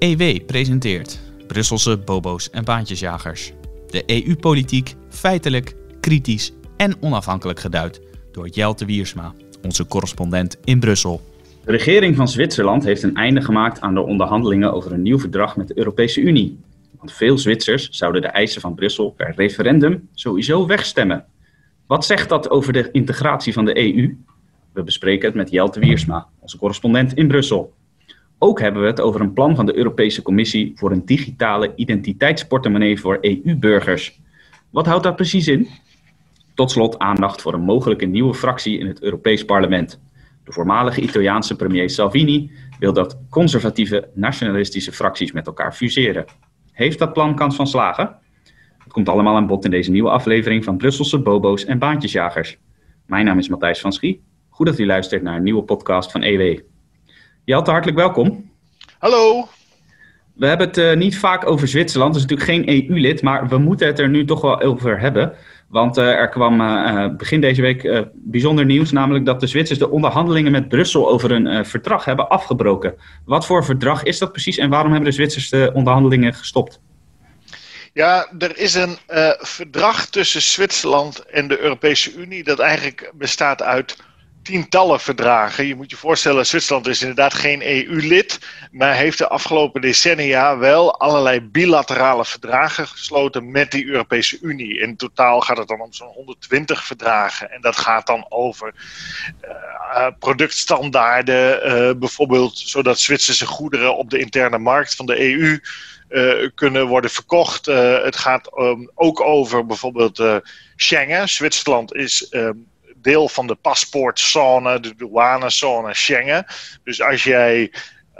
EW presenteert Brusselse bobo's en baantjesjagers. De EU-politiek feitelijk, kritisch en onafhankelijk geduid door Jelte Wiersma, onze correspondent in Brussel. De regering van Zwitserland heeft een einde gemaakt aan de onderhandelingen over een nieuw verdrag met de Europese Unie. Want veel Zwitsers zouden de eisen van Brussel per referendum sowieso wegstemmen. Wat zegt dat over de integratie van de EU? We bespreken het met Jelte Wiersma, onze correspondent in Brussel. Ook hebben we het over een plan van de Europese Commissie voor een digitale identiteitsportemonnee voor EU-burgers. Wat houdt dat precies in? Tot slot aandacht voor een mogelijke nieuwe fractie in het Europees Parlement. De voormalige Italiaanse premier Salvini wil dat conservatieve nationalistische fracties met elkaar fuseren. Heeft dat plan kans van slagen? Het komt allemaal aan bod in deze nieuwe aflevering van Brusselse Bobo's en Baantjesjagers. Mijn naam is Matthijs van Schie. Goed dat u luistert naar een nieuwe podcast van EW. Jelte, hartelijk welkom. Hallo. We hebben het uh, niet vaak over Zwitserland, dat is natuurlijk geen EU-lid, maar we moeten het er nu toch wel over hebben. Want uh, er kwam uh, begin deze week bijzonder nieuws, namelijk dat de Zwitsers de onderhandelingen met Brussel over een verdrag hebben afgebroken. Wat voor verdrag is dat precies en waarom hebben de Zwitsers de onderhandelingen gestopt? Ja, er is een verdrag tussen Zwitserland en de Europese Unie dat eigenlijk bestaat uit tientallen verdragen. Je moet je voorstellen, Zwitserland is inderdaad geen EU-lid, maar heeft de afgelopen decennia wel allerlei bilaterale verdragen gesloten met die Europese Unie. In totaal gaat het dan om zo'n 120 verdragen. En dat gaat dan over uh, productstandaarden, uh, bijvoorbeeld zodat Zwitserse goederen op de interne markt van de EU kunnen worden verkocht. het gaat um, ook over bijvoorbeeld Schengen. Zwitserland is um, deel van de paspoortzone, de douanezone Schengen. Dus als jij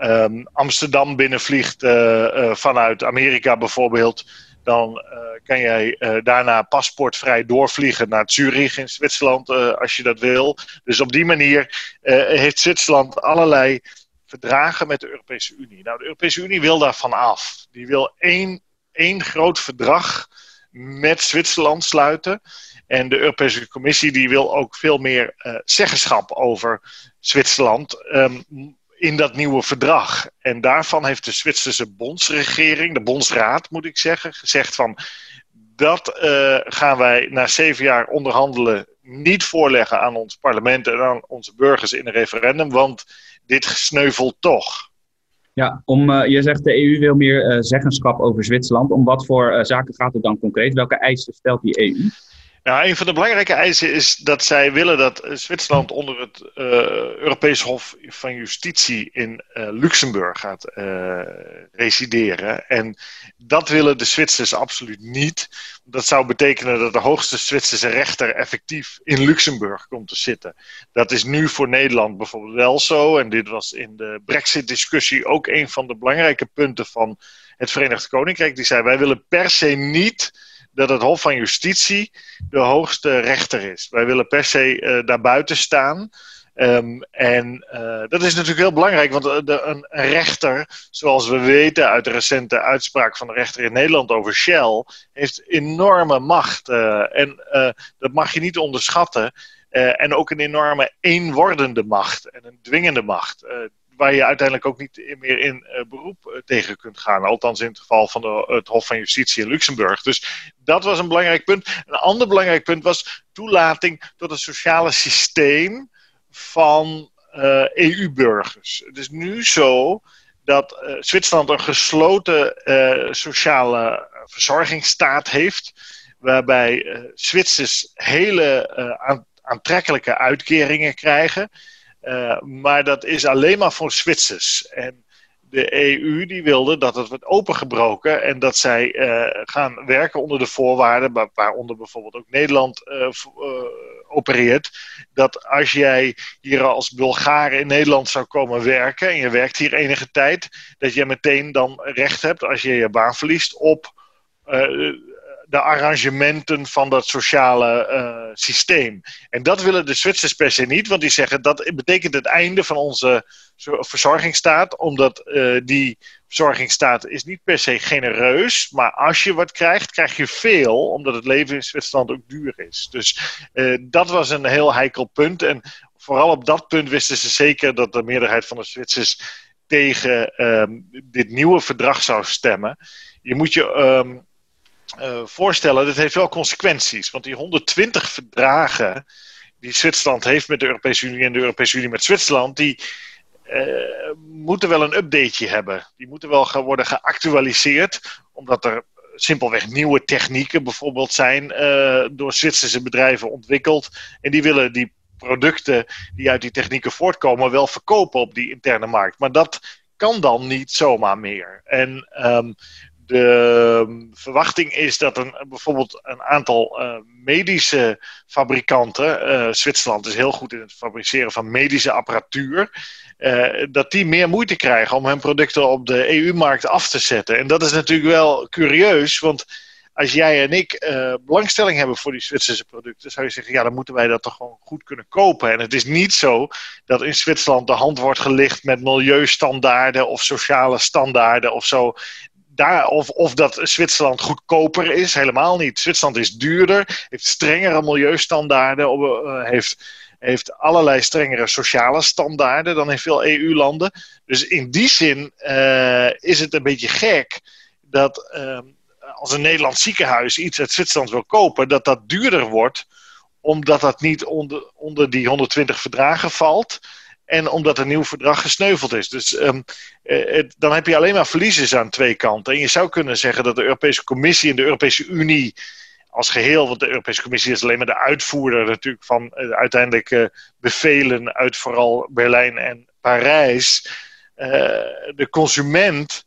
um, Amsterdam binnenvliegt uh, uh, vanuit Amerika bijvoorbeeld, dan uh, kan jij daarna paspoortvrij doorvliegen naar Zurich in Zwitserland, als je dat wil. Dus op die manier heeft Zwitserland allerlei verdragen met de Europese Unie. Nou, de Europese Unie wil daarvan af. Die wil één, één groot verdrag met Zwitserland sluiten. En de Europese Commissie die wil ook veel meer uh, zeggenschap over Zwitserland um, in dat nieuwe verdrag. En daarvan heeft de Zwitserse bondsregering, de bondsraad moet ik zeggen, gezegd van dat uh, gaan wij na zeven jaar onderhandelen niet voorleggen aan ons parlement en aan onze burgers in een referendum, want dit sneuvelt toch. Ja, om, uh, je zegt de EU wil meer zeggenschap over Zwitserland. Om wat voor zaken gaat het dan concreet? Welke eisen stelt die EU? Nou, een van de belangrijke eisen is dat zij willen dat Zwitserland onder het uh, Europees Hof van Justitie in uh, Luxemburg gaat uh, resideren. En dat willen de Zwitsers absoluut niet. Dat zou betekenen dat de hoogste Zwitserse rechter effectief in Luxemburg komt te zitten. Dat is nu voor Nederland bijvoorbeeld wel zo. En dit was in de Brexit-discussie ook een van de belangrijke punten van het Verenigd Koninkrijk. Die zei: wij willen per se niet dat het Hof van Justitie de hoogste rechter is. Wij willen per se uh, daarbuiten staan. Um, en uh, dat is natuurlijk heel belangrijk, want de, een, rechter, zoals we weten uit de recente uitspraak van de rechter in Nederland over Shell, heeft enorme macht. En dat mag je niet onderschatten. en ook een enorme eenwordende macht en een dwingende macht waar je uiteindelijk ook niet meer in uh, beroep uh, tegen kunt gaan. Althans in het geval van de, het Hof van Justitie in Luxemburg. Dus dat was een belangrijk punt. Een ander belangrijk punt was toelating tot het sociale systeem van uh, eh, EU-burgers. Het is nu zo dat Zwitserland een gesloten sociale verzorgingsstaat heeft. Waarbij Zwitsers hele aantrekkelijke uitkeringen krijgen. Uh, maar dat is alleen maar voor Zwitsers. En de EU die wilde dat het wordt opengebroken en dat zij uh, gaan werken onder de voorwaarden, waaronder bijvoorbeeld ook Nederland uh, opereert. Dat als jij hier als Bulgaar in Nederland zou komen werken en je werkt hier enige tijd, dat je meteen dan recht hebt als je je baan verliest op de arrangementen van dat sociale uh, systeem. En dat willen de Zwitsers per se niet, want die zeggen dat betekent het einde van onze verzorgingsstaat, omdat uh, die verzorgingsstaat is niet per se genereus, maar als je wat krijgt, krijg je veel, omdat het leven in Zwitserland ook duur is. Dus uh, dat was een heel heikel punt. En vooral op dat punt wisten ze zeker dat de meerderheid van de Zwitsers tegen ehm, dit nieuwe verdrag zou stemmen. Je moet je ehm, uh, voorstellen, dit heeft wel consequenties. Want die 120 verdragen die Zwitserland heeft met de Europese Unie en de Europese Unie met Zwitserland, die uh, moeten wel een updateje hebben. Die moeten wel worden geactualiseerd, omdat er simpelweg nieuwe technieken bijvoorbeeld zijn uh, door Zwitserse bedrijven ontwikkeld. En die willen die producten die uit die technieken voortkomen wel verkopen op die interne markt. Maar dat kan dan niet zomaar meer. En um, de verwachting is dat een, bijvoorbeeld een aantal uh, medische fabrikanten, uh, Zwitserland is heel goed in het fabriceren van medische apparatuur, uh, dat die meer moeite krijgen om hun producten op de EU-markt af te zetten. En dat is natuurlijk wel curieus, want als jij en ik belangstelling hebben voor die Zwitserse producten, zou je zeggen, ja, dan moeten wij dat toch gewoon goed kunnen kopen. En het is niet zo dat in Zwitserland de hand wordt gelicht met milieustandaarden of sociale standaarden of zo of, of dat Zwitserland goedkoper is, helemaal niet. Zwitserland is duurder, heeft strengere milieustandaarden, uh, heeft, heeft allerlei strengere sociale standaarden dan in veel EU-landen. Dus in die zin uh, is het een beetje gek dat uh, als een Nederlands ziekenhuis iets uit Zwitserland wil kopen, dat dat duurder wordt, omdat dat niet onder, onder die 120 verdragen valt. En omdat een nieuw verdrag gesneuveld is. Dus um, het, dan heb je alleen maar verliezers aan twee kanten. En je zou kunnen zeggen dat de Europese Commissie en de Europese Unie als geheel, want de Europese Commissie is alleen maar de uitvoerder natuurlijk van uh, uiteindelijk uh, bevelen uit vooral Berlijn en Parijs. De consument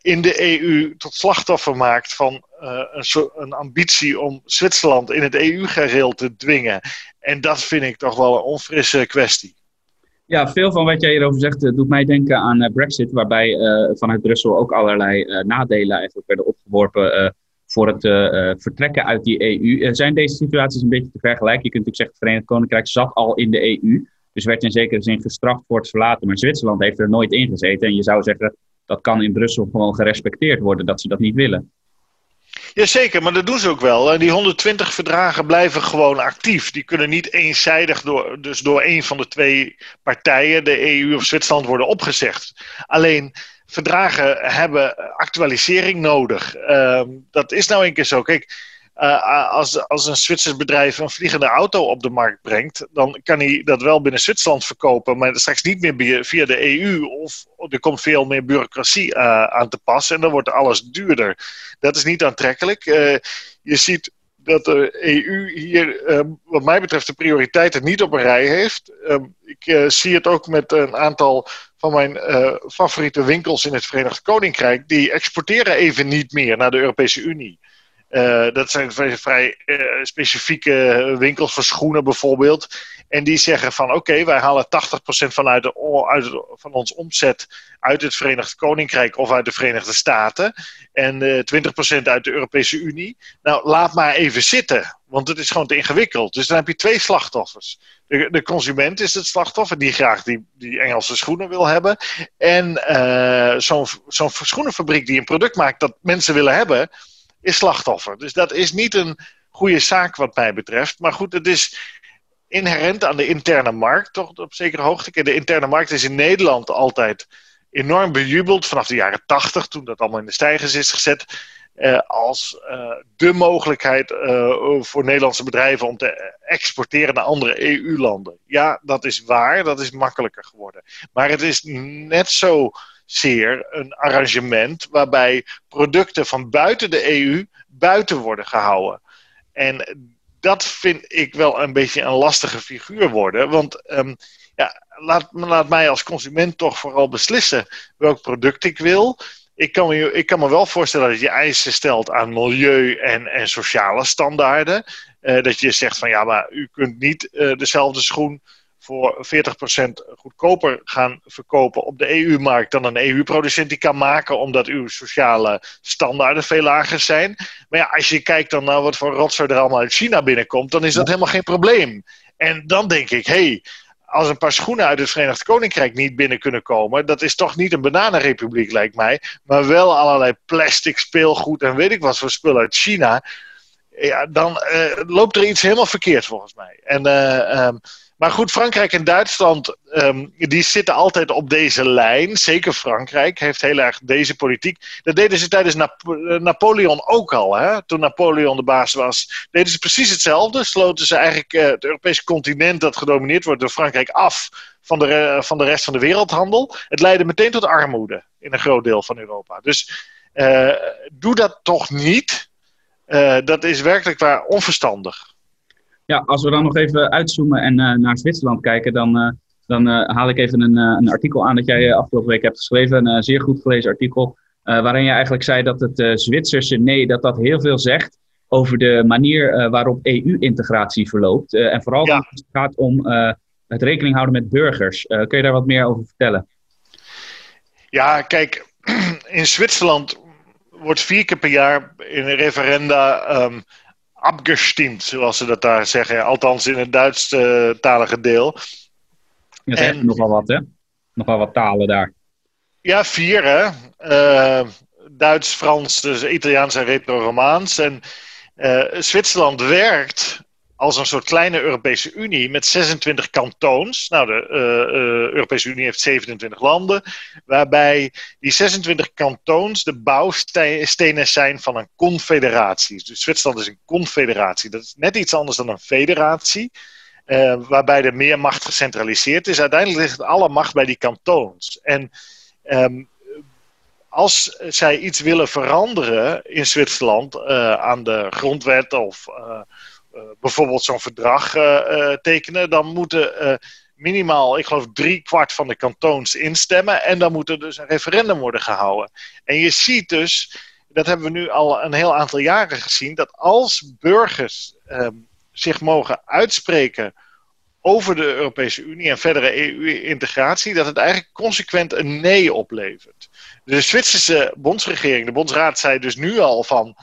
in de EU tot slachtoffer maakt van een, een, ambitie om Zwitserland in het EU-gereel te dwingen. En dat vind ik toch wel een onfrisse kwestie. Ja, veel van wat jij hierover zegt uh, doet mij denken aan uh, Brexit, waarbij uh, vanuit Brussel ook allerlei nadelen eigenlijk werden opgeworpen voor het vertrekken uit die EU. zijn deze situaties een beetje te vergelijken? Je kunt natuurlijk zeggen, het Verenigd Koninkrijk zat al in de EU, dus werd in zekere zin gestraft voor het verlaten. Maar Zwitserland heeft er nooit in gezeten en je zou zeggen, dat kan in Brussel gewoon gerespecteerd worden, dat ze dat niet willen. Jazeker, maar dat doen ze ook wel. En die 120 verdragen blijven gewoon actief. Die kunnen niet eenzijdig door, dus door een van de twee partijen, de EU of Zwitserland, worden opgezegd. Alleen verdragen hebben actualisering nodig. Uh, dat is nou een keer zo. Kijk, uh, als, als een Zwitsers bedrijf een vliegende auto op de markt brengt, dan kan hij dat wel binnen Zwitserland verkopen, maar straks niet meer via de EU of er komt veel meer bureaucratie uh, aan te passen en dan wordt alles duurder. Dat is niet aantrekkelijk. Je ziet dat de EU hier, wat mij betreft, de prioriteiten niet op een rij heeft. ik zie het ook met een aantal van mijn favoriete winkels in het Verenigd Koninkrijk. Die exporteren even niet meer naar de Europese Unie. Uh, dat zijn vrij, uh, specifieke winkels voor schoenen bijvoorbeeld. En die zeggen van oké, wij halen 80% vanuit de, uit, van ons omzet uit het Verenigd Koninkrijk of uit de Verenigde Staten. En uh, eh, 20% uit de Europese Unie. Nou, laat maar even zitten. Want het is gewoon te ingewikkeld. Dus dan heb je twee slachtoffers. De, de consument is het slachtoffer die graag die, die Engelse schoenen wil hebben. En zo'n zo'n schoenenfabriek die een product maakt dat mensen willen hebben is slachtoffer. Dus dat is niet een goede zaak wat mij betreft. Maar goed, het is inherent aan de interne markt, toch op zekere hoogte. De interne markt is in Nederland altijd enorm bejubeld vanaf de jaren tachtig, toen dat allemaal in de stijgers is gezet. Eh, als uh, de mogelijkheid uh, voor Nederlandse bedrijven om te exporteren naar andere EU-landen. Ja, dat is waar, dat is makkelijker geworden. Maar het is net zo zeer een arrangement waarbij producten van buiten de EU buiten worden gehouden. En dat vind ik wel een beetje een lastige figuur worden. Want um, ja, laat, laat mij als consument toch vooral beslissen welk product ik wil. Ik kan, me, ik kan me wel voorstellen dat je eisen stelt aan milieu- en, en sociale standaarden. Uh, dat je zegt van ja, maar u kunt niet uh, dezelfde schoen voor 40% goedkoper gaan verkopen op de EU-markt dan een EU-producent die kan maken, omdat uw sociale standaarden veel lager zijn. Maar ja, als je kijkt dan naar wat voor rotzooi er allemaal uit China binnenkomt, dan is dat helemaal geen probleem. En dan denk ik, hé, hey, als een paar schoenen uit het Verenigd Koninkrijk niet binnen kunnen komen, dat is toch niet een bananenrepubliek, lijkt mij, maar wel allerlei plastic speelgoed en weet ik wat voor spullen uit China. Ja, dan uh, loopt er iets helemaal verkeerd volgens mij. En uh, um, maar goed, Frankrijk en Duitsland, ehm, die zitten altijd op deze lijn. Zeker Frankrijk heeft heel erg deze politiek. Dat deden ze tijdens Napoleon ook al. Hè? Toen Napoleon de baas was, deden ze precies hetzelfde. Sloten ze eigenlijk het Europese continent dat gedomineerd wordt door Frankrijk af van de, van de rest van de wereldhandel. Het leidde meteen tot armoede in een groot deel van Europa. Dus uh, doe dat toch niet. Dat is werkelijk waar onverstandig. Ja, als we dan nog even uitzoomen en uh, naar Zwitserland kijken, dan, dan haal ik even een, een, artikel aan dat jij afgelopen week hebt geschreven. Een zeer goed gelezen artikel. waarin je eigenlijk zei dat het Zwitserse nee, dat dat heel veel zegt over de manier waarop EU-integratie verloopt. en vooral ja. als het gaat om het rekening houden met burgers. kun je daar wat meer over vertellen? Ja, kijk, in Zwitserland wordt vier keer per jaar in een referenda um, abgestimd, zoals ze dat daar zeggen. Althans in het Duits-talige deel. Ja, dat en, nogal wat, hè? Nogal wat talen daar. Ja, vier, hè? Uh, Duits, Frans, dus Italiaans en Retro-Romaans. En uh, Zwitserland werkt als een soort kleine Europese Unie met 26 kantoons. Nou, de uh, uh, Europese Unie heeft 27 landen, waarbij die 26 kantoons de bouwstenen zijn van een confederatie. Dus Zwitserland is een confederatie. Dat is net iets anders dan een federatie. Uh, waarbij de meer macht gecentraliseerd is. Uiteindelijk ligt alle macht bij die kantoons. En um, als zij iets willen veranderen in Zwitserland aan de grondwet of eh, bijvoorbeeld zo'n verdrag eh, eh, tekenen, dan moeten minimaal, ik geloof, drie kwart van de kantoons instemmen. En dan moet er dus een referendum worden gehouden. En je ziet dus, dat hebben we nu al een heel aantal jaren gezien, dat als burgers ehm, zich mogen uitspreken over de Europese Unie en verdere EU-integratie, dat het eigenlijk consequent een nee oplevert. De Zwitserse bondsregering, de bondsraad, zei dus nu al van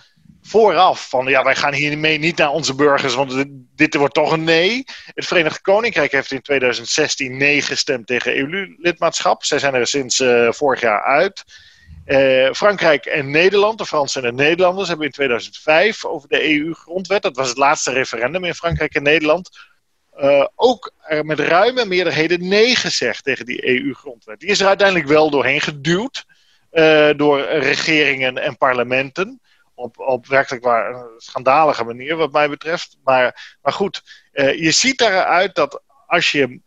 vooraf van ja, wij gaan hiermee niet naar onze burgers, want dit wordt toch een nee. Het Verenigd Koninkrijk heeft in 2016 nee gestemd tegen EU-lidmaatschap. Zij zijn er sinds uh, vorig jaar uit. Uh, Frankrijk en Nederland, de Fransen en de Nederlanders, hebben in 2005 over de EU-grondwet, dat was het laatste referendum in Frankrijk en Nederland, uh, ook met ruime meerderheden nee gezegd tegen die EU-grondwet. Die is er uiteindelijk wel doorheen geduwd door regeringen en parlementen op, op werkelijk waar een schandalige manier, wat mij betreft. Maar, maar goed, uh, je ziet daaruit dat als je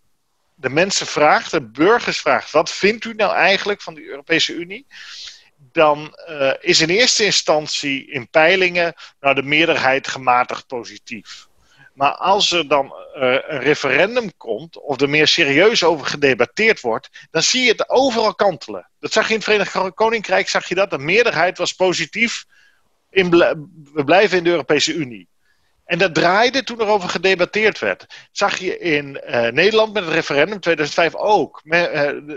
de mensen vraagt, de burgers vraagt, wat vindt u nou eigenlijk van de Europese Unie? Dan uh, is in eerste instantie in peilingen nou, de meerderheid gematigd positief. Maar als er dan uh, een referendum komt, of er meer serieus over gedebatteerd wordt, dan zie je het overal kantelen. Dat zag je in het Verenigd Koninkrijk, zag je dat. De meerderheid was positief in we blijven in de Europese Unie. En dat draaide toen er over gedebatteerd werd. Zag je in uh, Nederland met het referendum 2005 ook. Uh,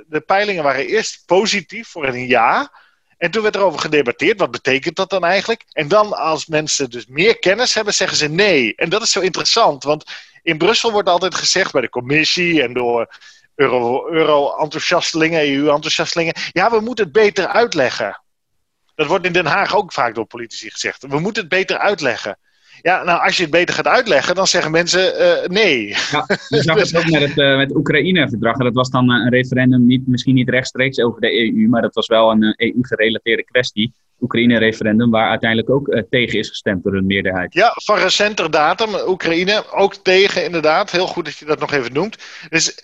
de, peilingen waren eerst positief voor een ja. En toen werd er over gedebatteerd. Wat betekent dat dan eigenlijk? En dan als mensen dus meer kennis hebben, zeggen ze nee. En dat is zo interessant. Want in Brussel wordt altijd gezegd bij de commissie en door euro-enthousiastelingen, EU-enthousiastelingen. Ja, we moeten het beter uitleggen. Dat wordt in Den Haag ook vaak door politici gezegd. We moeten het beter uitleggen. Ja, nou, als je het beter gaat uitleggen, dan zeggen mensen uh, nee. Ja, je zag het ook met het, uh, met Oekraïne-verdrag. Dat was dan een referendum, niet, misschien niet rechtstreeks over de EU, maar dat was wel een EU-gerelateerde kwestie. Oekraïne-referendum, waar uiteindelijk ook tegen is gestemd door een meerderheid. Ja, van recenter datum, Oekraïne, ook tegen inderdaad. Heel goed dat je dat nog even noemt. Dus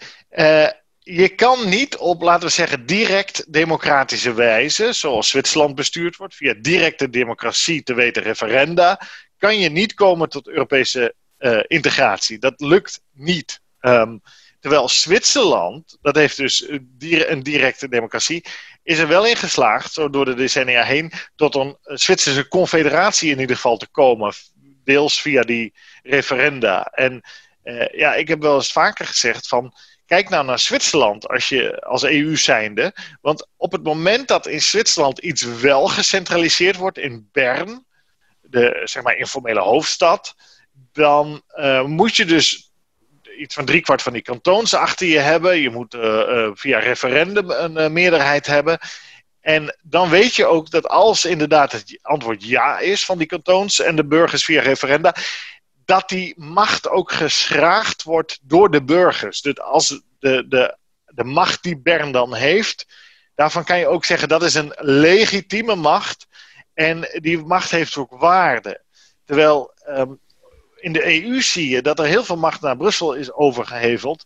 je kan niet op, laten we zeggen, direct democratische wijze, zoals Zwitserland bestuurd wordt, via directe democratie, te weten referenda, kan je niet komen tot Europese uh, integratie. Dat lukt niet. Um, terwijl Zwitserland, dat heeft dus een directe democratie, is er wel in geslaagd, zo door de decennia heen, tot een Zwitserse confederatie in ieder geval te komen. Deels via die referenda. En uh, ja, ik heb wel eens vaker gezegd van Kijk nou naar Zwitserland als, je, als EU zijnde. Want op het moment dat in Zwitserland iets wel gecentraliseerd wordt in Bern, de zeg maar, informele hoofdstad, dan uh, moet je dus iets van driekwart van die kantons achter je hebben. Je moet uh, uh, via referendum een meerderheid hebben. En dan weet je ook dat als inderdaad het antwoord ja is van die kantons en de burgers via referenda, dat die macht ook geschraagd wordt door de burgers. Dus als de, de, de macht die Bern dan heeft, daarvan kan je ook zeggen dat is een legitieme macht. En die macht heeft ook waarde. Terwijl ehm, in de EU zie je dat er heel veel macht naar Brussel is overgeheveld.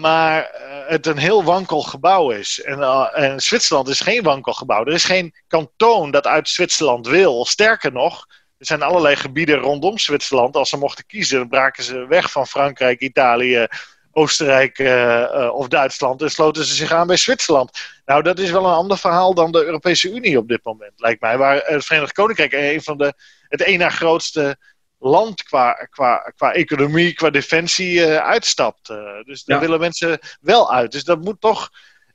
Maar uh, het een heel wankel gebouw is. En, uh, en, Zwitserland is geen wankel gebouw. Er is geen kantoon dat uit Zwitserland wil. Sterker nog, er zijn allerlei gebieden rondom Zwitserland. Als ze mochten kiezen, dan braken ze weg van Frankrijk, Italië, Oostenrijk uh, of Duitsland. En sloten ze zich aan bij Zwitserland. Nou, dat is wel een ander verhaal dan de Europese Unie op dit moment, lijkt mij. Waar het Verenigd Koninkrijk een van de, het één na grootste land qua, qua, qua economie, qua defensie uh, uitstapt. Uh, dus daar ja. willen mensen wel uit. Dus dat moet toch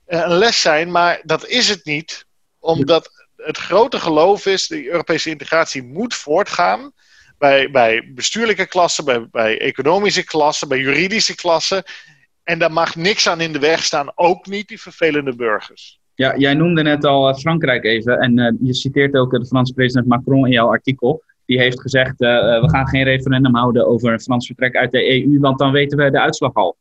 een les zijn, maar dat is het niet. Omdat het grote geloof is, de Europese integratie moet voortgaan. Bij, bij bestuurlijke klassen, bij, bij economische klassen, bij juridische klassen. En daar mag niks aan in de weg staan, ook niet die vervelende burgers. Ja, jij noemde net al Frankrijk even en je citeert ook de Franse president Macron in jouw artikel die heeft gezegd: we gaan geen referendum houden over een Frans vertrek uit de EU, want dan weten we de uitslag al.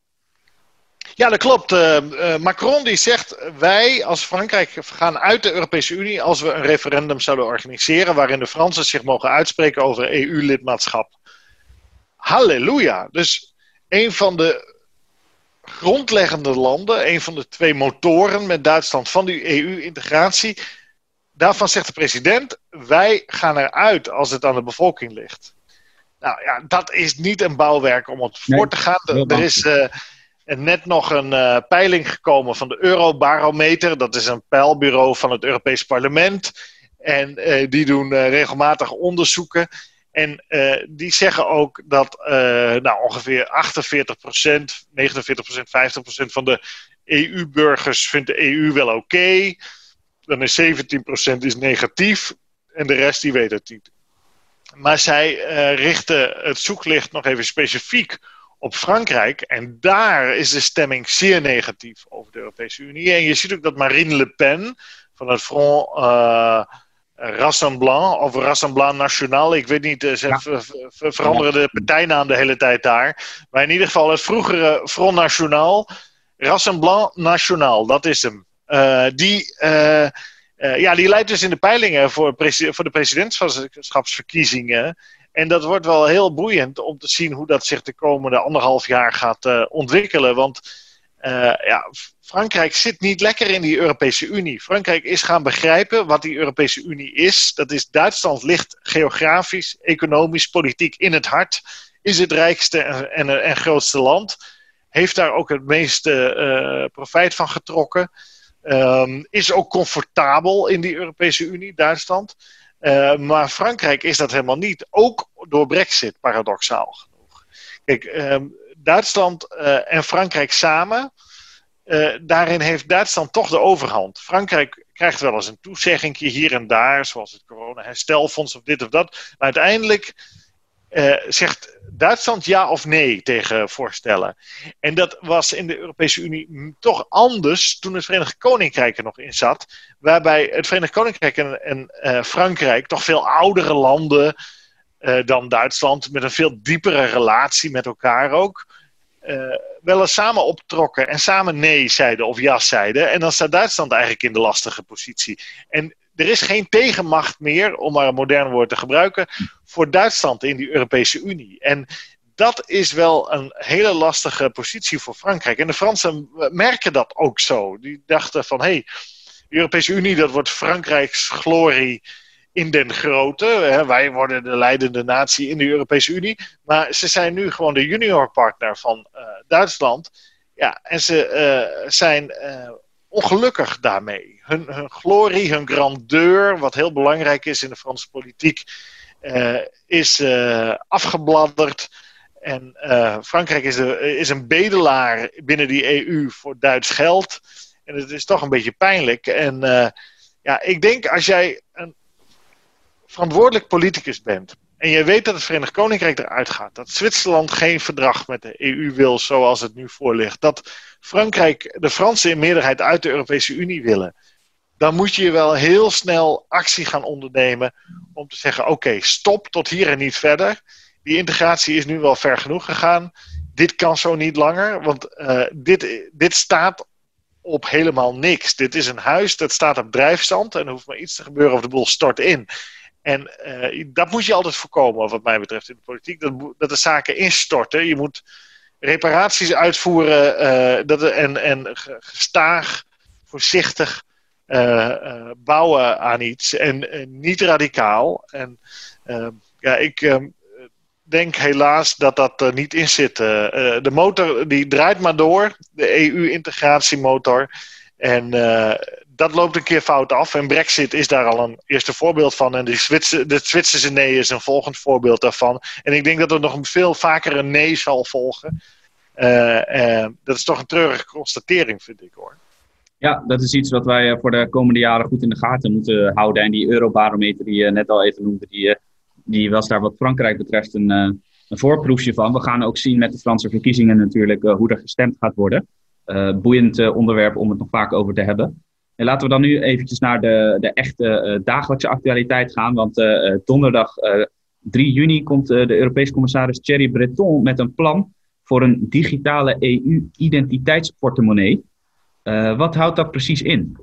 Ja, dat klopt. Uh, uh, Macron die zegt: wij als Frankrijk gaan uit de Europese Unie als we een referendum zouden organiseren waarin de Fransen zich mogen uitspreken over EU-lidmaatschap. Halleluja! Dus een van de grondleggende landen, een van de twee motoren met Duitsland van die EU-integratie, Daarvan zegt de president: wij gaan eruit als het aan de bevolking ligt. Nou ja, dat is niet een bouwwerk om het voor te gaan. Er is uh, net nog een uh, peiling gekomen van de Eurobarometer. Dat is een peilbureau van het Europees Parlement. En uh, die doen regelmatig onderzoeken. En die zeggen ook dat nou, ongeveer 48% 49% 50% van de EU-burgers vindt de EU wel oké. Dan is 17% is negatief en de rest die weet het niet. Maar zij richten het zoeklicht nog even specifiek op Frankrijk. En daar is de stemming zeer negatief over de Europese Unie. En je ziet ook dat Marine Le Pen van het Front uh, Rassemblement of Rassemblement National, ik weet niet, ze ja. veranderen de partijnaam de hele tijd daar. Maar in ieder geval het vroegere Front National, Rassemblement National, dat is hem. Uh, die, uh, ja, die leidt dus in de peilingen voor, voor de presidentschapsverkiezingen. En dat wordt wel heel boeiend om te zien hoe dat zich de komende anderhalf jaar gaat ontwikkelen. Want ja, Frankrijk zit niet lekker in die Europese Unie. Frankrijk is gaan begrijpen wat die Europese Unie is. Dat is Duitsland ligt geografisch, economisch, politiek in het hart. Is het rijkste en, en, grootste land. Heeft daar ook het meeste profijt van getrokken. Um, is ook comfortabel in die Europese Unie, Duitsland. Uh, maar Frankrijk is dat helemaal niet. Ook door Brexit, paradoxaal genoeg. Kijk, um, Duitsland uh, en Frankrijk samen. Uh, daarin heeft Duitsland toch de overhand. Frankrijk krijgt wel eens een toezegging hier en daar, zoals het corona-herstelfonds of dit of dat. Uiteindelijk uh, zegt Duitsland ja of nee tegen voorstellen. En dat was in de Europese Unie toch anders toen het Verenigd Koninkrijk er nog in zat. Waarbij het Verenigd Koninkrijk en, uh, Frankrijk toch veel oudere landen uh, dan Duitsland, met een veel diepere relatie met elkaar ook. wel eens samen optrokken en samen nee zeiden of ja zeiden. En dan staat Duitsland eigenlijk in de lastige positie. En er is geen tegenmacht meer, om maar een modern woord te gebruiken, voor Duitsland in die Europese Unie. En dat is wel een hele lastige positie voor Frankrijk. En de Fransen merken dat ook zo. Die dachten van, hé, hey, de Europese Unie, dat wordt Frankrijks glorie in den grote. Hè. Wij worden de leidende natie in de Europese Unie. Maar ze zijn nu gewoon de juniorpartner van uh, Duitsland. Ja, en ze uh, zijn uh, ongelukkig daarmee. Hun, glorie, hun grandeur, wat heel belangrijk is in de Franse politiek, uh, is uh, afgebladderd. En uh, Frankrijk is, de, is, een bedelaar binnen die EU voor Duits geld. En het is toch een beetje pijnlijk. En ja, ik denk als jij een verantwoordelijk politicus bent. En je weet dat het Verenigd Koninkrijk eruit gaat. Dat Zwitserland geen verdrag met de EU wil zoals het nu voor ligt. Dat Frankrijk, de Fransen in meerderheid uit de Europese Unie willen. Dan moet je wel heel snel actie gaan ondernemen om te zeggen: oké, stop tot hier en niet verder. die integratie is nu wel ver genoeg gegaan. Dit kan zo niet langer, want dit, dit staat op helemaal niks. Dit is een huis dat staat op drijfstand en er hoeft maar iets te gebeuren of de boel stort in. En uh, dat moet je altijd voorkomen, wat mij betreft, in de politiek. Dat, dat de zaken instorten. Je moet reparaties uitvoeren uh, dat, en, en gestaag, voorzichtig bouwen aan iets. En niet radicaal. En ja, ik denk helaas dat dat niet in zit. de motor die draait maar door, de EU-integratiemotor. En dat loopt een keer fout af. En Brexit is daar al een eerste voorbeeld van. En de, Zwitser, de Zwitserse nee is een volgend voorbeeld daarvan. En ik denk dat er nog veel vaker een nee zal volgen. Dat is toch een treurige constatering, vind ik hoor. Ja, dat is iets wat wij eh, voor de komende jaren goed in de gaten moeten houden. En die eurobarometer die je net al even noemde, die, die was daar wat Frankrijk betreft een, een voorproefje van. We gaan ook zien met de Franse verkiezingen natuurlijk hoe er gestemd gaat worden. boeiend onderwerp om het nog vaak over te hebben. En laten we dan nu eventjes naar de, de echte uh, dagelijkse actualiteit gaan. Want uh, donderdag 3 juni komt de Europese commissaris Thierry Breton met een plan voor een digitale EU-identiteitsportemonnee. Wat houdt dat precies in?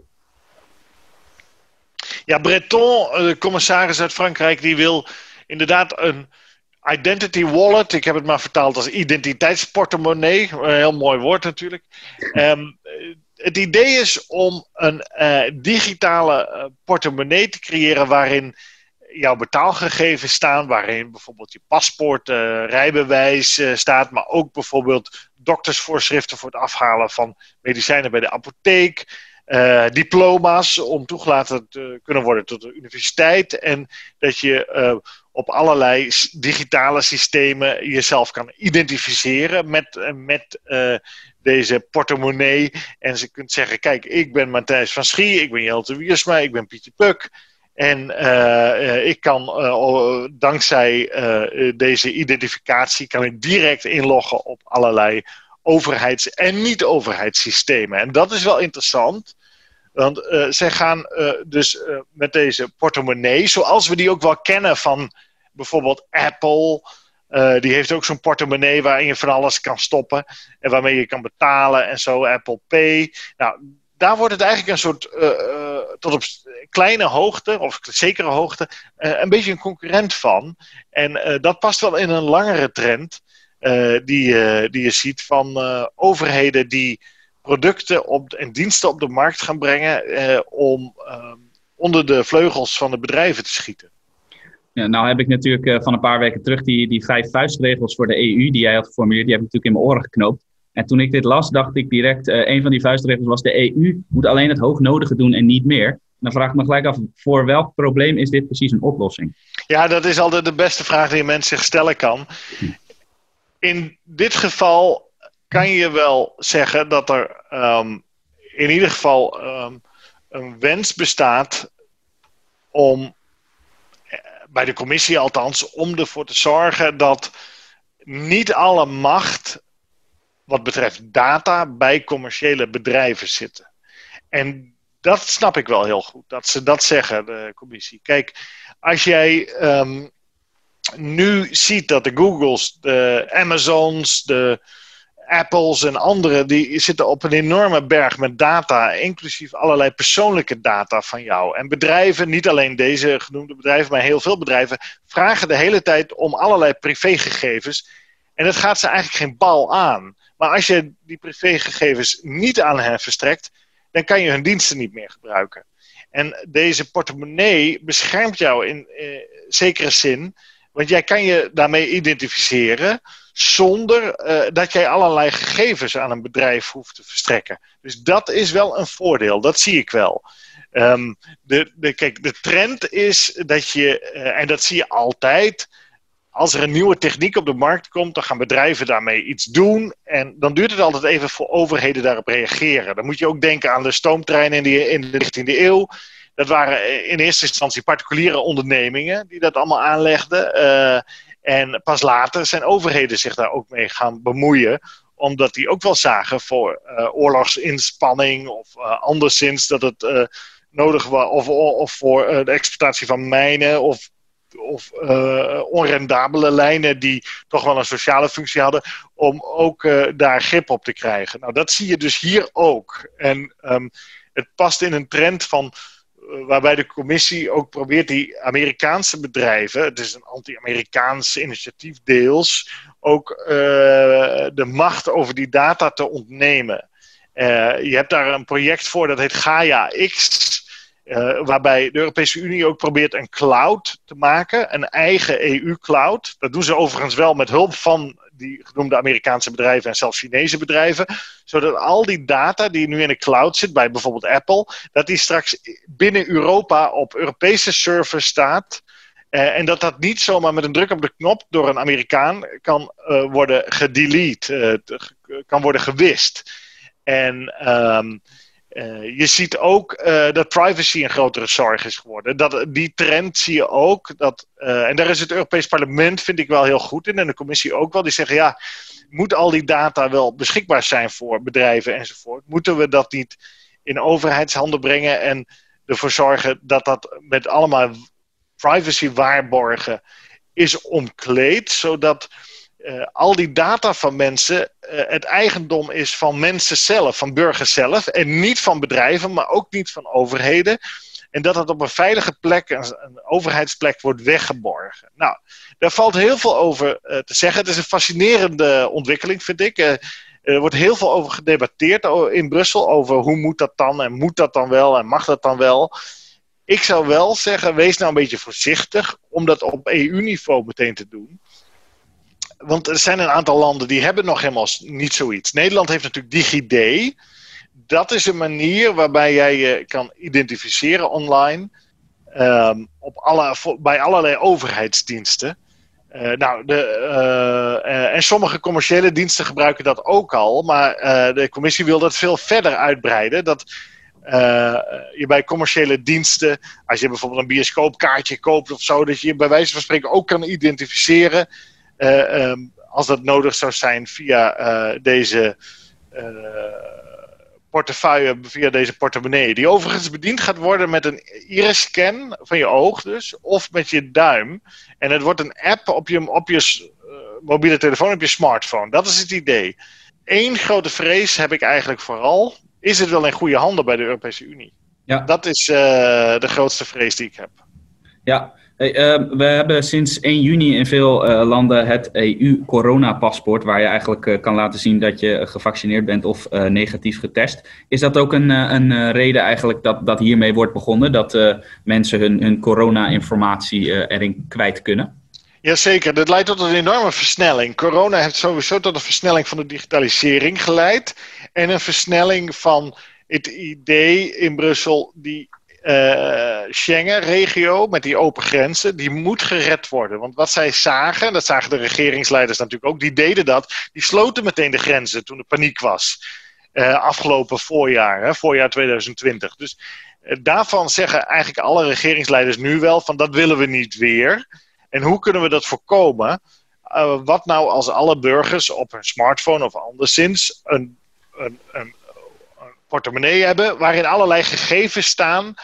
Ja, Breton, de commissaris uit Frankrijk, die wil inderdaad een identity wallet. Ik heb het maar vertaald als identiteitsportemonnee. Een heel mooi woord natuurlijk. Um, het idee is om een uh, digitale portemonnee te creëren waarin jouw betaalgegevens staan, waarin bijvoorbeeld je paspoort, uh, rijbewijs staat, maar ook bijvoorbeeld doktersvoorschriften voor het afhalen van medicijnen bij de apotheek, diploma's om toegelaten te kunnen worden tot de universiteit en dat je op allerlei digitale systemen jezelf kan identificeren met, met deze portemonnee. En ze kunt zeggen: Kijk, ik ben Matthijs van Schie, ik ben Jelte Wiersma, ik ben Pieter Puk. En uh, ik kan uh, dankzij deze identificatie kan ik direct inloggen op allerlei overheids- en niet-overheidssystemen. En dat is wel interessant. Want zij gaan dus met deze portemonnee, zoals we die ook wel kennen van bijvoorbeeld Apple die heeft ook zo'n portemonnee waarin je van alles kan stoppen. En waarmee je kan betalen en zo. Apple Pay. Nou, daar wordt het eigenlijk een soort, tot op kleine hoogte, of zekere hoogte, een beetje een concurrent van. En dat past wel in een langere trend die, die je ziet van overheden die producten op, en diensten op de markt gaan brengen om onder de vleugels van de bedrijven te schieten. Nou heb ik natuurlijk van een paar weken terug die, die vijf vuistregels voor de EU die jij had geformuleerd, die heb ik natuurlijk in mijn oren geknoopt. En toen ik dit las, dacht ik direct, uh, een van die vuistregels was de EU moet alleen het hoognodige doen en niet meer. Dan vraag ik me gelijk af, voor welk probleem is dit precies een oplossing? Ja, dat is altijd de beste vraag die een mens zich stellen kan. In dit geval kan je wel zeggen dat er um, in ieder geval um, een wens bestaat om bij de commissie althans, om ervoor te zorgen dat niet alle macht wat betreft data bij commerciële bedrijven zitten. En dat snap ik wel heel goed, dat ze dat zeggen, de commissie. Kijk, als jij um, nu ziet dat de Googles, de Amazons, de Apples en anderen, die zitten op een enorme berg met data, inclusief allerlei persoonlijke data van jou. En bedrijven, niet alleen deze genoemde bedrijven, maar heel veel bedrijven, vragen de hele tijd om allerlei privégegevens. En dat gaat ze eigenlijk geen bal aan. Maar als je die privégegevens niet aan hen verstrekt, dan kan je hun diensten niet meer gebruiken. En deze portemonnee beschermt jou in eh, zekere zin, want jij kan je daarmee identificeren zonder uh, dat jij allerlei gegevens aan een bedrijf hoeft te verstrekken. Dus dat is wel een voordeel, dat zie ik wel. Um, de, de, kijk, de trend is dat je, uh, en dat zie je altijd, als er een nieuwe techniek op de markt komt, dan gaan bedrijven daarmee iets doen. En dan duurt het altijd even voor overheden daarop reageren. Dan moet je ook denken aan de stoomtreinen in, in de 19e eeuw. Dat waren in eerste instantie particuliere ondernemingen die dat allemaal aanlegden. Uh, en pas later zijn overheden zich daar ook mee gaan bemoeien omdat die ook wel zagen voor uh, oorlogsinspanning of anderszins dat het nodig was, of, of voor de exploitatie van mijnen of of onrendabele lijnen die toch wel een sociale functie hadden, om ook daar grip op te krijgen. Nou, dat zie je dus hier ook. En ehm, het past in een trend van waarbij de commissie ook probeert die Amerikaanse bedrijven, het is een anti-Amerikaans initiatief deels, ook de macht over die data te ontnemen. Je hebt daar een project voor dat heet Gaia X. Uh, waarbij de Europese Unie ook probeert een cloud te maken, een eigen EU-cloud. Dat doen ze overigens wel met hulp van die genoemde Amerikaanse bedrijven en zelfs Chinese bedrijven. Zodat al die data die nu in de cloud zit, bij bijvoorbeeld Apple, dat die straks binnen Europa op Europese servers staat. Uh, en dat dat niet zomaar met een druk op de knop door een Amerikaan kan uh, worden gedelete, kan worden gewist. En um, uh, je ziet ook uh, dat privacy een grotere zorg is geworden. Dat, die trend zie je ook. Dat, uh, en daar is het Europees Parlement, vind ik wel heel goed in. En de commissie ook wel. Die zeggen, ja, moet al die data wel beschikbaar zijn voor bedrijven enzovoort? Moeten we dat niet in overheidshanden brengen en ervoor zorgen dat dat met allemaal privacy waarborgen is omkleed, zodat uh, al die data van mensen uh, het eigendom is van mensen zelf, van burgers zelf. En niet van bedrijven, maar ook niet van overheden. En dat het op een veilige plek, een, een overheidsplek, wordt weggeborgen. Nou, daar valt heel veel over uh, te zeggen. Het is een fascinerende ontwikkeling, vind ik. er wordt heel veel over gedebatteerd in Brussel. Over hoe moet dat dan en moet dat dan wel en mag dat dan wel. Ik zou wel zeggen, wees nou een beetje voorzichtig om dat op EU-niveau meteen te doen want er zijn een aantal landen die hebben nog helemaal niet zoiets. Nederland heeft natuurlijk DigiD. Dat is een manier waarbij jij je kan identificeren online. Um, op alle, bij allerlei overheidsdiensten. Uh, nou, de, uh, uh, en sommige commerciële diensten gebruiken dat ook al. Maar de commissie wil dat veel verder uitbreiden. Dat je bij commerciële diensten, als je bijvoorbeeld een bioscoopkaartje koopt of zo, dat je je bij wijze van spreken ook kan identificeren um, als dat nodig zou zijn via uh, deze uh, portefeuille, via deze portemonnee. Die overigens bediend gaat worden met een iris-scan van je oog dus, of met je duim. En het wordt een app op je, op je mobiele telefoon, op je smartphone. Dat is het idee. Eén grote vrees heb ik eigenlijk vooral. Is het wel in goede handen bij de Europese Unie? Ja. Dat is de grootste vrees die ik heb. Ja, Uh, we hebben sinds 1 juni in veel uh, landen het EU-coronapaspoort, waar je eigenlijk uh, kan laten zien dat je gevaccineerd bent of eh, negatief getest. Is dat ook een, een reden eigenlijk dat, dat hiermee wordt begonnen, dat mensen hun, hun corona-informatie erin kwijt kunnen? Jazeker, dat leidt tot een enorme versnelling. Corona heeft sowieso tot een versnelling van de digitalisering geleid en een versnelling van het idee in Brussel die uh, Schengen-regio met die open grenzen, die moet gered worden. Want wat zij zagen, dat zagen de regeringsleiders natuurlijk ook, die deden dat. Die sloten meteen de grenzen toen er paniek was. Uh, afgelopen voorjaar, hè, voorjaar 2020. Dus uh, daarvan zeggen eigenlijk alle regeringsleiders nu wel van dat willen we niet weer. En hoe kunnen we dat voorkomen? wat nou als alle burgers op hun smartphone of anderszins een, een, een portemonnee hebben waarin allerlei gegevens staan.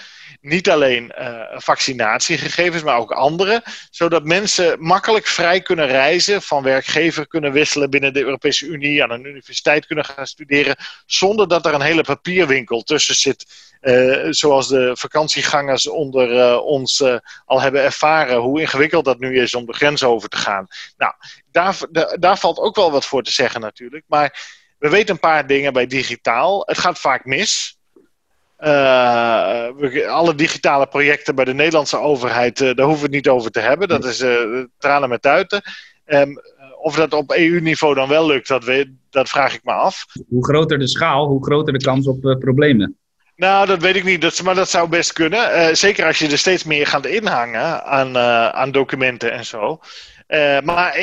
Niet alleen uh, vaccinatiegegevens, maar ook andere. Zodat mensen makkelijk vrij kunnen reizen, van werkgever kunnen wisselen binnen de Europese Unie, aan een universiteit kunnen gaan studeren, zonder dat er een hele papierwinkel tussen zit. Uh, zoals de vakantiegangers onder uh, ons al hebben ervaren, hoe ingewikkeld dat nu is om de grens over te gaan. Nou, daar, daar valt ook wel wat voor te zeggen natuurlijk. Maar we weten een paar dingen bij digitaal. Het gaat vaak mis. Uh, alle digitale projecten bij de Nederlandse overheid, uh, daar hoeven we het niet over te hebben. Dat is uh, tranen met tuiten. Um, of dat op EU-niveau dan wel lukt, dat, we, dat vraag ik me af. Hoe groter de schaal, hoe groter de kans op problemen. Nou, dat weet ik niet, dat, maar dat zou best kunnen. zeker als je er steeds meer gaat inhangen aan, aan documenten en zo. maar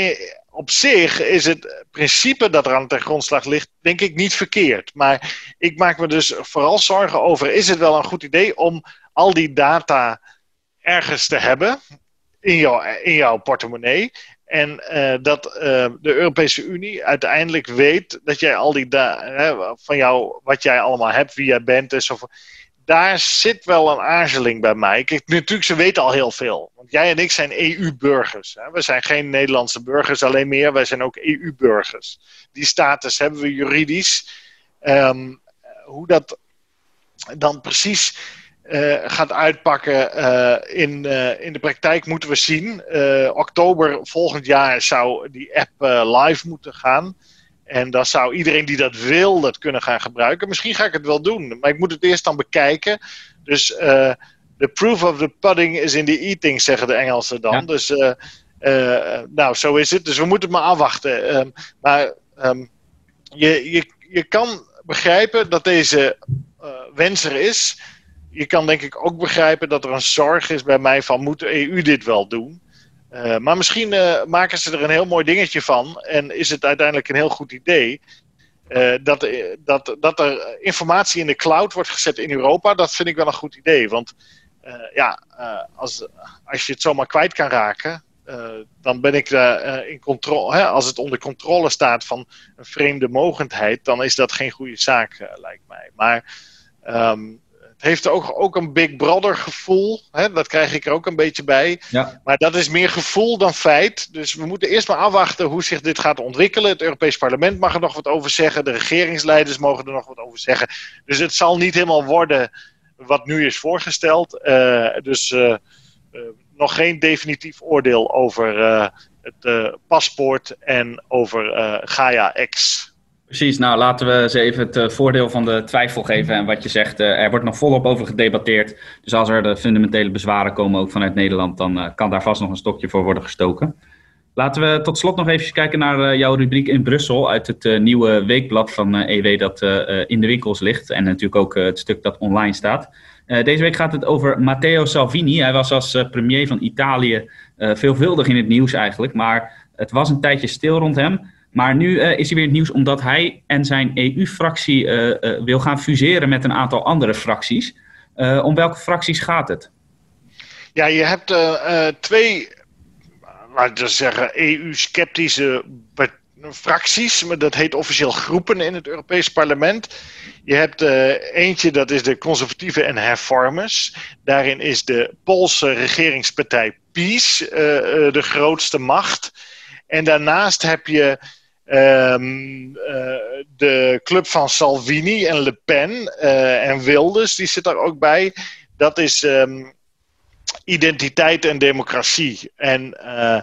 op zich is het principe dat er aan de grondslag ligt, denk ik niet verkeerd. Maar ik maak me dus vooral zorgen over: is het wel een goed idee om al die data ergens te hebben in, jou, in jouw portemonnee? En uh, dat uh, de Europese Unie uiteindelijk weet dat jij al die data van jou, wat jij allemaal hebt, wie jij bent en zo daar zit wel een aarzeling bij mij. Natuurlijk, ze weten al heel veel. Want jij en ik zijn EU-burgers. We zijn geen Nederlandse burgers alleen meer, wij zijn ook EU-burgers. Die status hebben we juridisch. Um, hoe dat dan precies uh, gaat uitpakken uh, in, uh, in de praktijk moeten we zien. oktober volgend jaar zou die app live moeten gaan. En dan zou iedereen die dat wil, dat kunnen gaan gebruiken. Misschien ga ik het wel doen, maar ik moet het eerst dan bekijken. Dus the proof of the pudding is in the eating, zeggen de Engelsen dan. Ja. Dus nou, zo is het. Dus we moeten het maar afwachten. Um, maar um, je, je, je kan begrijpen dat deze wens er is je kan denk ik ook begrijpen dat er een zorg is bij mij van moet de EU dit wel doen? Uh, maar misschien uh, maken ze er een heel mooi dingetje van en is het uiteindelijk een heel goed idee. Uh, dat, dat, dat er informatie in de cloud wordt gezet in Europa, dat vind ik wel een goed idee. Want ja, als, als je het zomaar kwijt kan raken, dan ben ik in controle. Als het onder controle staat van een vreemde mogendheid, dan is dat geen goede zaak, lijkt mij. Maar um, heeft ook, ook een Big Brother gevoel. Hè? Dat krijg ik er ook een beetje bij. Ja. Maar dat is meer gevoel dan feit. Dus we moeten eerst maar afwachten hoe zich dit gaat ontwikkelen. Het Europees Parlement mag er nog wat over zeggen. De regeringsleiders mogen er nog wat over zeggen. Dus het zal niet helemaal worden wat nu is voorgesteld. Uh, dus uh, uh, nog geen definitief oordeel over het paspoort en over Gaia X. Precies, nou laten we ze even het uh, voordeel van de twijfel geven. En wat je zegt, uh, er wordt nog volop over gedebatteerd. Dus als er de fundamentele bezwaren komen, ook vanuit Nederland, dan uh, kan daar vast nog een stokje voor worden gestoken. Laten we tot slot nog even kijken naar jouw rubriek in Brussel uit het nieuwe weekblad van EW dat in de winkels ligt. En natuurlijk ook het stuk dat online staat. deze week gaat het over Matteo Salvini. Hij was als premier van Italië veelvuldig in het nieuws eigenlijk. Maar het was een tijdje stil rond hem. Maar nu uh, is hij weer het nieuws omdat hij en zijn EU-fractie uh, uh, wil gaan fuseren met een aantal andere fracties. om welke fracties gaat het? Ja, je hebt twee, laten we zeggen, EU-sceptische fracties. Maar dat heet officieel groepen in het Europees Parlement. Je hebt eentje, dat is de conservatieven en hervormers. Daarin is de Poolse regeringspartij PiS de grootste macht. En daarnaast heb je Um, uh, de club van Salvini en Le Pen uh, en Wilders, die zit daar ook bij. Dat is um, identiteit en democratie. En uh,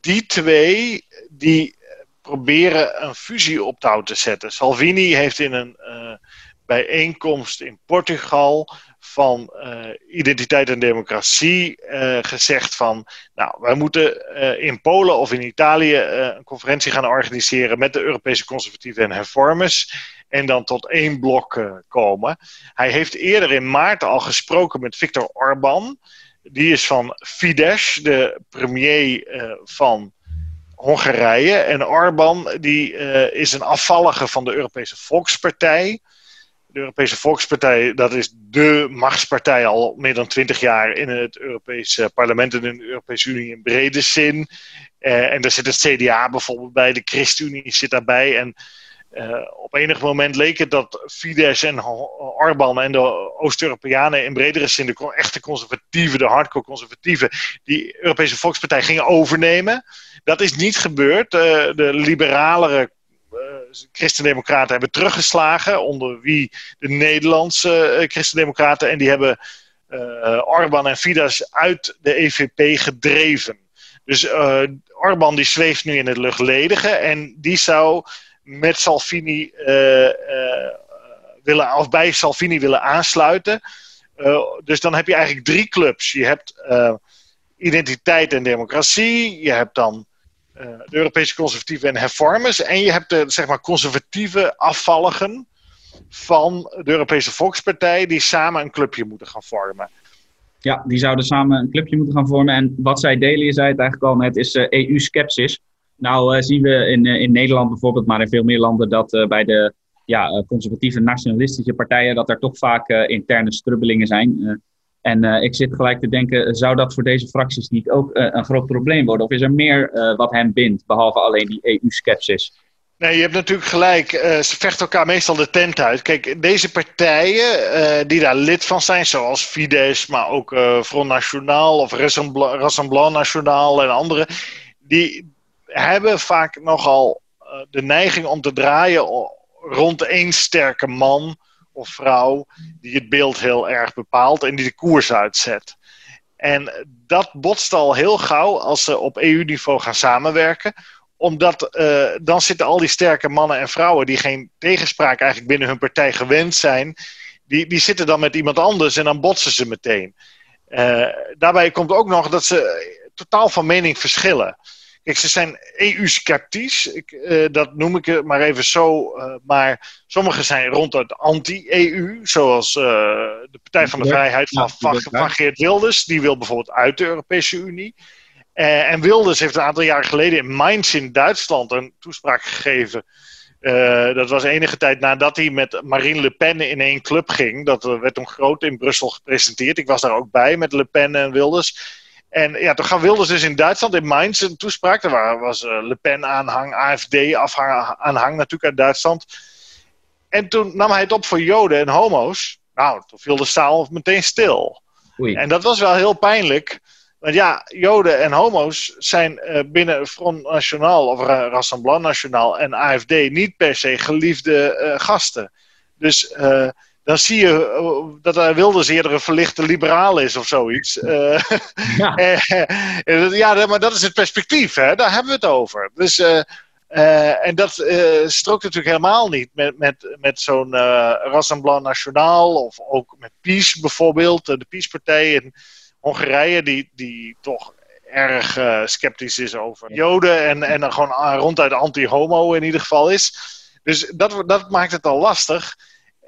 die twee, die proberen een fusie op touw te zetten. Salvini heeft in een bijeenkomst in Portugal van uh, identiteit en democratie uh, gezegd van, nou, wij moeten uh, in Polen of in Italië een conferentie gaan organiseren met de Europese conservatieven en hervormers en dan tot één blok komen. Hij heeft eerder in maart al gesproken met Viktor Orban, die is van Fidesz, de premier van Hongarije. En Orban die, is een afvallige van de Europese Volkspartij de Europese Volkspartij, dat is de machtspartij al meer dan twintig jaar in het Europese parlement en in de Europese Unie in brede zin. Uh, en daar zit het CDA bijvoorbeeld bij, de ChristenUnie zit daarbij. En uh, op enig moment leek het dat Fidesz en Orbán en de Oost-Europeanen in bredere zin, de echte conservatieven, de hardcore conservatieven, die Europese Volkspartij gingen overnemen. Dat is niet gebeurd. Uh, de liberalere eh, christendemocraten hebben teruggeslagen. Onder wie de Nederlandse uh, christendemocraten. En die hebben uh, Orbán en Fidesz uit de EVP gedreven. Dus uh, Orbán die zweeft nu in het luchtledige. En die zou met Salvini willen, of bij Salvini willen aansluiten. dus dan heb je eigenlijk drie clubs. Je hebt identiteit en democratie. Je hebt dan de Europese conservatieven en hervormers. En je hebt de zeg maar, conservatieve afvalligen van de Europese Volkspartij, die samen een clubje moeten gaan vormen. Ja, die zouden samen een clubje moeten gaan vormen. En wat zij delen, je zei het eigenlijk al net, is uh, eh, EU-skepsis. Nou uh, zien we in, in Nederland bijvoorbeeld, maar in veel meer landen, dat bij de ja, conservatieve nationalistische partijen, dat er toch vaak interne strubbelingen zijn. En uh, ik zit gelijk te denken, zou dat voor deze fracties niet ook uh, een groot probleem worden? Of is er meer wat hen bindt, behalve alleen die EU-skepsis? Nee, je hebt natuurlijk gelijk. Ze vechten elkaar meestal de tent uit. Kijk, deze partijen die daar lid van zijn, zoals Fidesz, maar ook Front National of Rassemblement National en andere, die hebben vaak nogal de neiging om te draaien rond één sterke man of vrouw die het beeld heel erg bepaalt en die de koers uitzet. En dat botst al heel gauw als ze op EU-niveau gaan samenwerken omdat uh, dan zitten al die sterke mannen en vrouwen die geen tegenspraak eigenlijk binnen hun partij gewend zijn, die, die zitten dan met iemand anders en dan botsen ze meteen. Uh, daarbij komt ook nog dat ze totaal van mening verschillen. Kijk, ze zijn EU-sceptisch, uh, dat noem ik het maar even zo. maar sommigen zijn ronduit anti-EU, zoals de Partij van de Vrijheid van, van, van Geert Wilders. Die wil bijvoorbeeld uit de Europese Unie. En Wilders heeft een aantal jaren geleden in Mainz in Duitsland een toespraak gegeven. Dat was enige tijd nadat hij met Marine Le Pen in één club ging. Dat werd toen groot in Brussel gepresenteerd. Ik was daar ook bij met Le Pen en Wilders. En ja, toen gaf Wilders dus in Duitsland, in Mainz, een toespraak. Daar was uh, Le Pen-aanhang, AFD-aanhang natuurlijk uit Duitsland. En toen nam hij het op voor Joden en homo's. Nou, toen viel de zaal meteen stil. Oei. En dat was wel heel pijnlijk. Want ja, Joden en homo's zijn uh, binnen Front National of Rassemblement National en AFD niet per se geliefde uh, gasten. Dus dan zie je dat hij Wilders eerder een verlichte liberaal is of zoiets. ja. ja, maar dat is het perspectief, hè? daar hebben we het over. Dus, en dat strookt natuurlijk helemaal niet met, met, met zo'n Rassemblement National of ook met PiS bijvoorbeeld, de PiS-partij. Hongarije, die, die toch erg sceptisch is over Joden en, en dan gewoon ronduit anti-homo in ieder geval is. Dus dat, dat maakt het al lastig.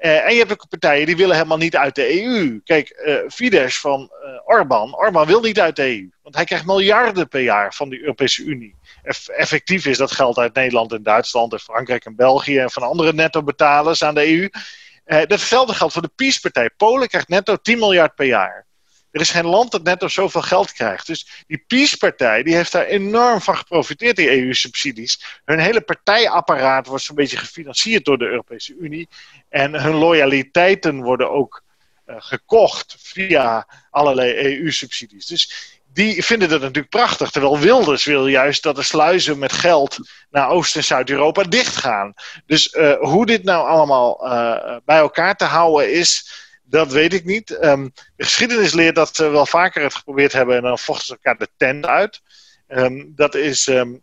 Uh, en je hebt ook partijen die willen helemaal niet uit de EU. Kijk, uh, Fidesz van Orbán. Orbán wil niet uit de EU. Want hij krijgt miljarden per jaar van de Europese Unie. Eff effectief is dat geld uit Nederland en Duitsland en Frankrijk en België en van andere netto-betalers aan de EU. datzelfde geldt voor de PiS-partij. Polen krijgt netto 10 miljard per jaar. Er is geen land dat net op zoveel geld krijgt. Dus die Peace-partij die heeft daar enorm van geprofiteerd, die EU-subsidies. Hun hele partijapparaat wordt zo'n beetje gefinancierd door de Europese Unie. En hun loyaliteiten worden ook uh, gekocht via allerlei EU-subsidies. Dus die vinden dat natuurlijk prachtig. Terwijl Wilders wil juist dat de sluizen met geld naar Oost- en Zuid-Europa dichtgaan. Dus uh, hoe dit nou allemaal uh, bij elkaar te houden is dat weet ik niet. Um, de geschiedenis leert dat ze wel vaker het geprobeerd hebben en dan vochten ze elkaar de tent uit. Um, dat is um,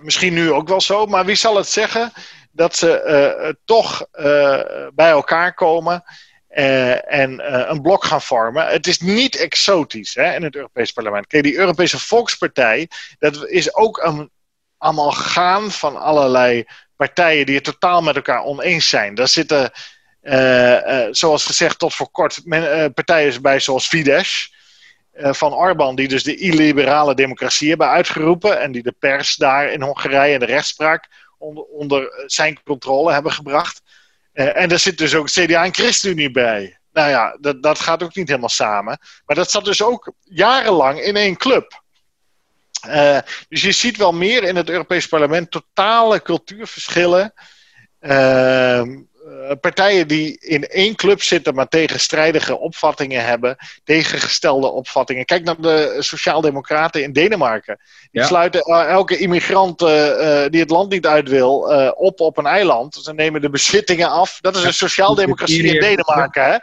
misschien nu ook wel zo, maar wie zal het zeggen dat ze uh, toch uh, bij elkaar komen uh, en een blok gaan vormen? Het is niet exotisch hè, in het Europees Parlement. Kijk, die Europese Volkspartij, dat is ook een amalgaan van allerlei partijen die het totaal met elkaar oneens zijn. Daar zitten zoals gezegd, tot voor kort men, uh, partijen bij zoals Fidesz van Orbán, die dus de illiberale democratie hebben uitgeroepen en die de pers daar in Hongarije en de rechtspraak onder, onder zijn controle hebben gebracht. en daar zit dus ook CDA en ChristenUnie bij. Nou ja, dat, dat gaat ook niet helemaal samen. Maar dat zat dus ook jarenlang in één club. Dus je ziet wel meer in het Europees Parlement totale cultuurverschillen. Uh, eh, partijen die in één club zitten, maar tegenstrijdige opvattingen hebben, tegengestelde opvattingen. Kijk naar de Sociaaldemocraten in Denemarken. Die sluiten uh, elke immigrant uh, die het land niet uit wil op op een eiland. Ze nemen de bezittingen af. Dat is een sociaaldemocratie in Denemarken. Hè?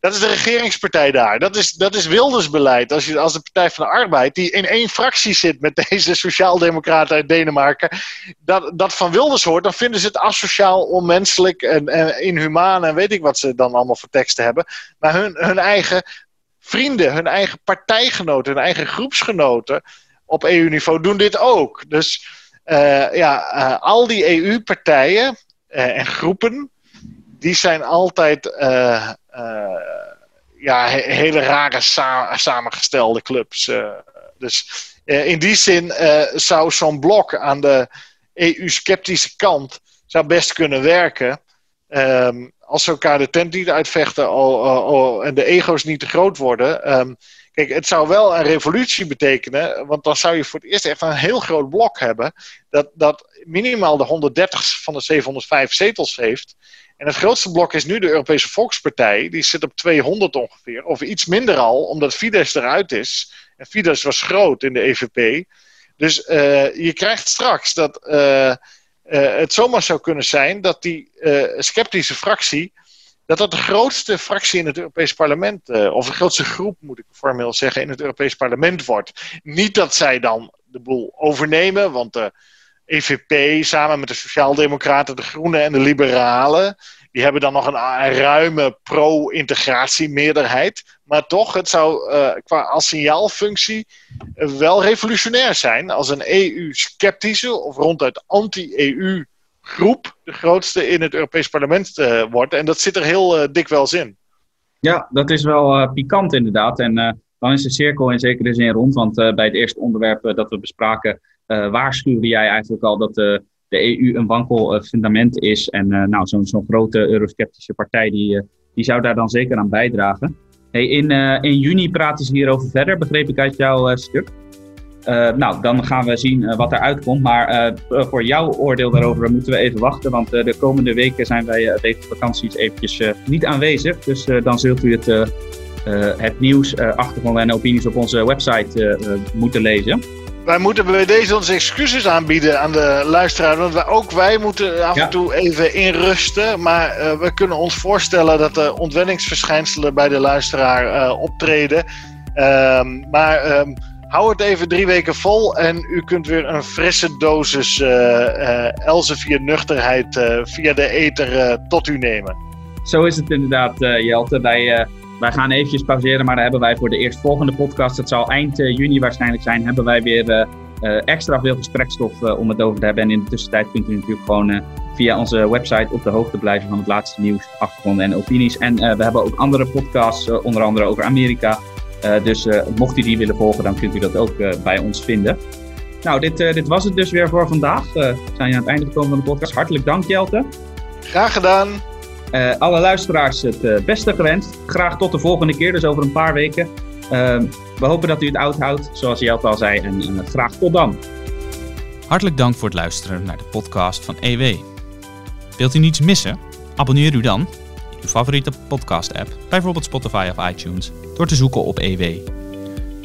Dat is de regeringspartij daar. Dat is, dat is Wilders beleid. Als, je, als de Partij van de Arbeid, die in één fractie zit met deze sociaaldemocraten uit Denemarken, dat, dat van Wilders hoort, dan vinden ze het asociaal, onmenselijk en, en inhumaan en weet ik wat ze dan allemaal voor teksten hebben. Maar hun, hun eigen vrienden, hun eigen partijgenoten, hun eigen groepsgenoten op EU-niveau doen dit ook. Dus uh, ja, uh, al die EU-partijen uh, en groepen, die zijn altijd uh, ja, hele rare sa samengestelde clubs. Uh, dus uh, in die zin zou zo'n blok aan de EU-sceptische kant zou best kunnen werken. Um, als ze elkaar de tent niet uitvechten en de ego's niet te groot worden. Ehm, kijk, het zou wel een revolutie betekenen, want dan zou je voor het eerst echt een heel groot blok hebben. Dat, dat minimaal de 130 van de 705 zetels heeft. En het grootste blok is nu de Europese Volkspartij. Die zit op 200 ongeveer, of iets minder al, omdat Fidesz eruit is. En Fidesz was groot in de EVP. Dus uh, je krijgt straks dat uh, uh, het zomaar zou kunnen zijn dat die sceptische fractie. Dat dat de grootste fractie in het Europees Parlement, of de grootste groep moet ik formeel zeggen, in het Europees Parlement wordt. Niet dat zij dan de boel overnemen, want de EVP samen met de Sociaaldemocraten, de Groenen en de Liberalen. Die hebben dan nog een, ruime pro-integratie-meerderheid. Maar toch, het zou uh, qua als signaalfunctie uh, wel revolutionair zijn als een EU-sceptische of ronduit anti-EU groep de grootste in het Europees Parlement uh, wordt. En dat zit er heel dikwijls in. Ja, dat is wel pikant inderdaad. En dan is de cirkel in zekere zin rond. Want bij het eerste onderwerp dat we bespraken waarschuwde jij eigenlijk al dat de, de EU een wankel fundament is. En uh, nou, zo'n zo'n grote eurosceptische partij die, die zou daar dan zeker aan bijdragen. Hey, in, in juni praten ze hierover verder, begreep ik uit jouw stuk. nou, dan gaan we zien wat er uitkomt. Maar voor jouw oordeel daarover moeten we even wachten. Want de komende weken zijn wij deze vakanties eventjes niet aanwezig. Dus dan zult u het, het nieuws, achtergronden en opinies op onze website moeten lezen wij moeten bij deze onze excuses aanbieden aan de luisteraar. Want wij, ook wij moeten af en toe even inrusten. Maar uh, we kunnen ons voorstellen dat er ontwenningsverschijnselen bij de luisteraar uh, optreden. Um, maar um, hou het even drie weken vol. En u kunt weer een frisse dosis uh, Elsevier nuchterheid via de ether tot u nemen. Zo is het inderdaad, Jelte. Wij wij gaan eventjes pauzeren, maar dan hebben wij voor de eerstvolgende podcast, dat zal eind eh, juni waarschijnlijk zijn, hebben wij weer eh, eh, extra veel gesprekstof om het over te hebben. En in de tussentijd kunt u natuurlijk gewoon via onze website op de hoogte blijven van het laatste nieuws, achtergronden en opinies. En we hebben ook andere podcasts, onder andere over Amerika. dus mocht u die willen volgen, dan kunt u dat ook bij ons vinden. Nou, dit, dit was het dus weer voor vandaag. we zijn aan het einde gekomen van de podcast. Hartelijk dank, Jelte. Graag gedaan. Uh, alle luisteraars het uh, beste gewenst. Graag tot de volgende keer, dus over een paar weken. Uh, we hopen dat u het oud houdt, zoals Jelt al zei. En, en graag tot dan. Hartelijk dank voor het luisteren naar de podcast van EW. Wilt u niets missen? Abonneer u dan in uw favoriete podcast-app, bijvoorbeeld Spotify of iTunes, door te zoeken op EW.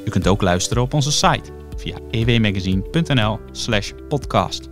U kunt ook luisteren op onze site via ewmagazine.nl/podcast.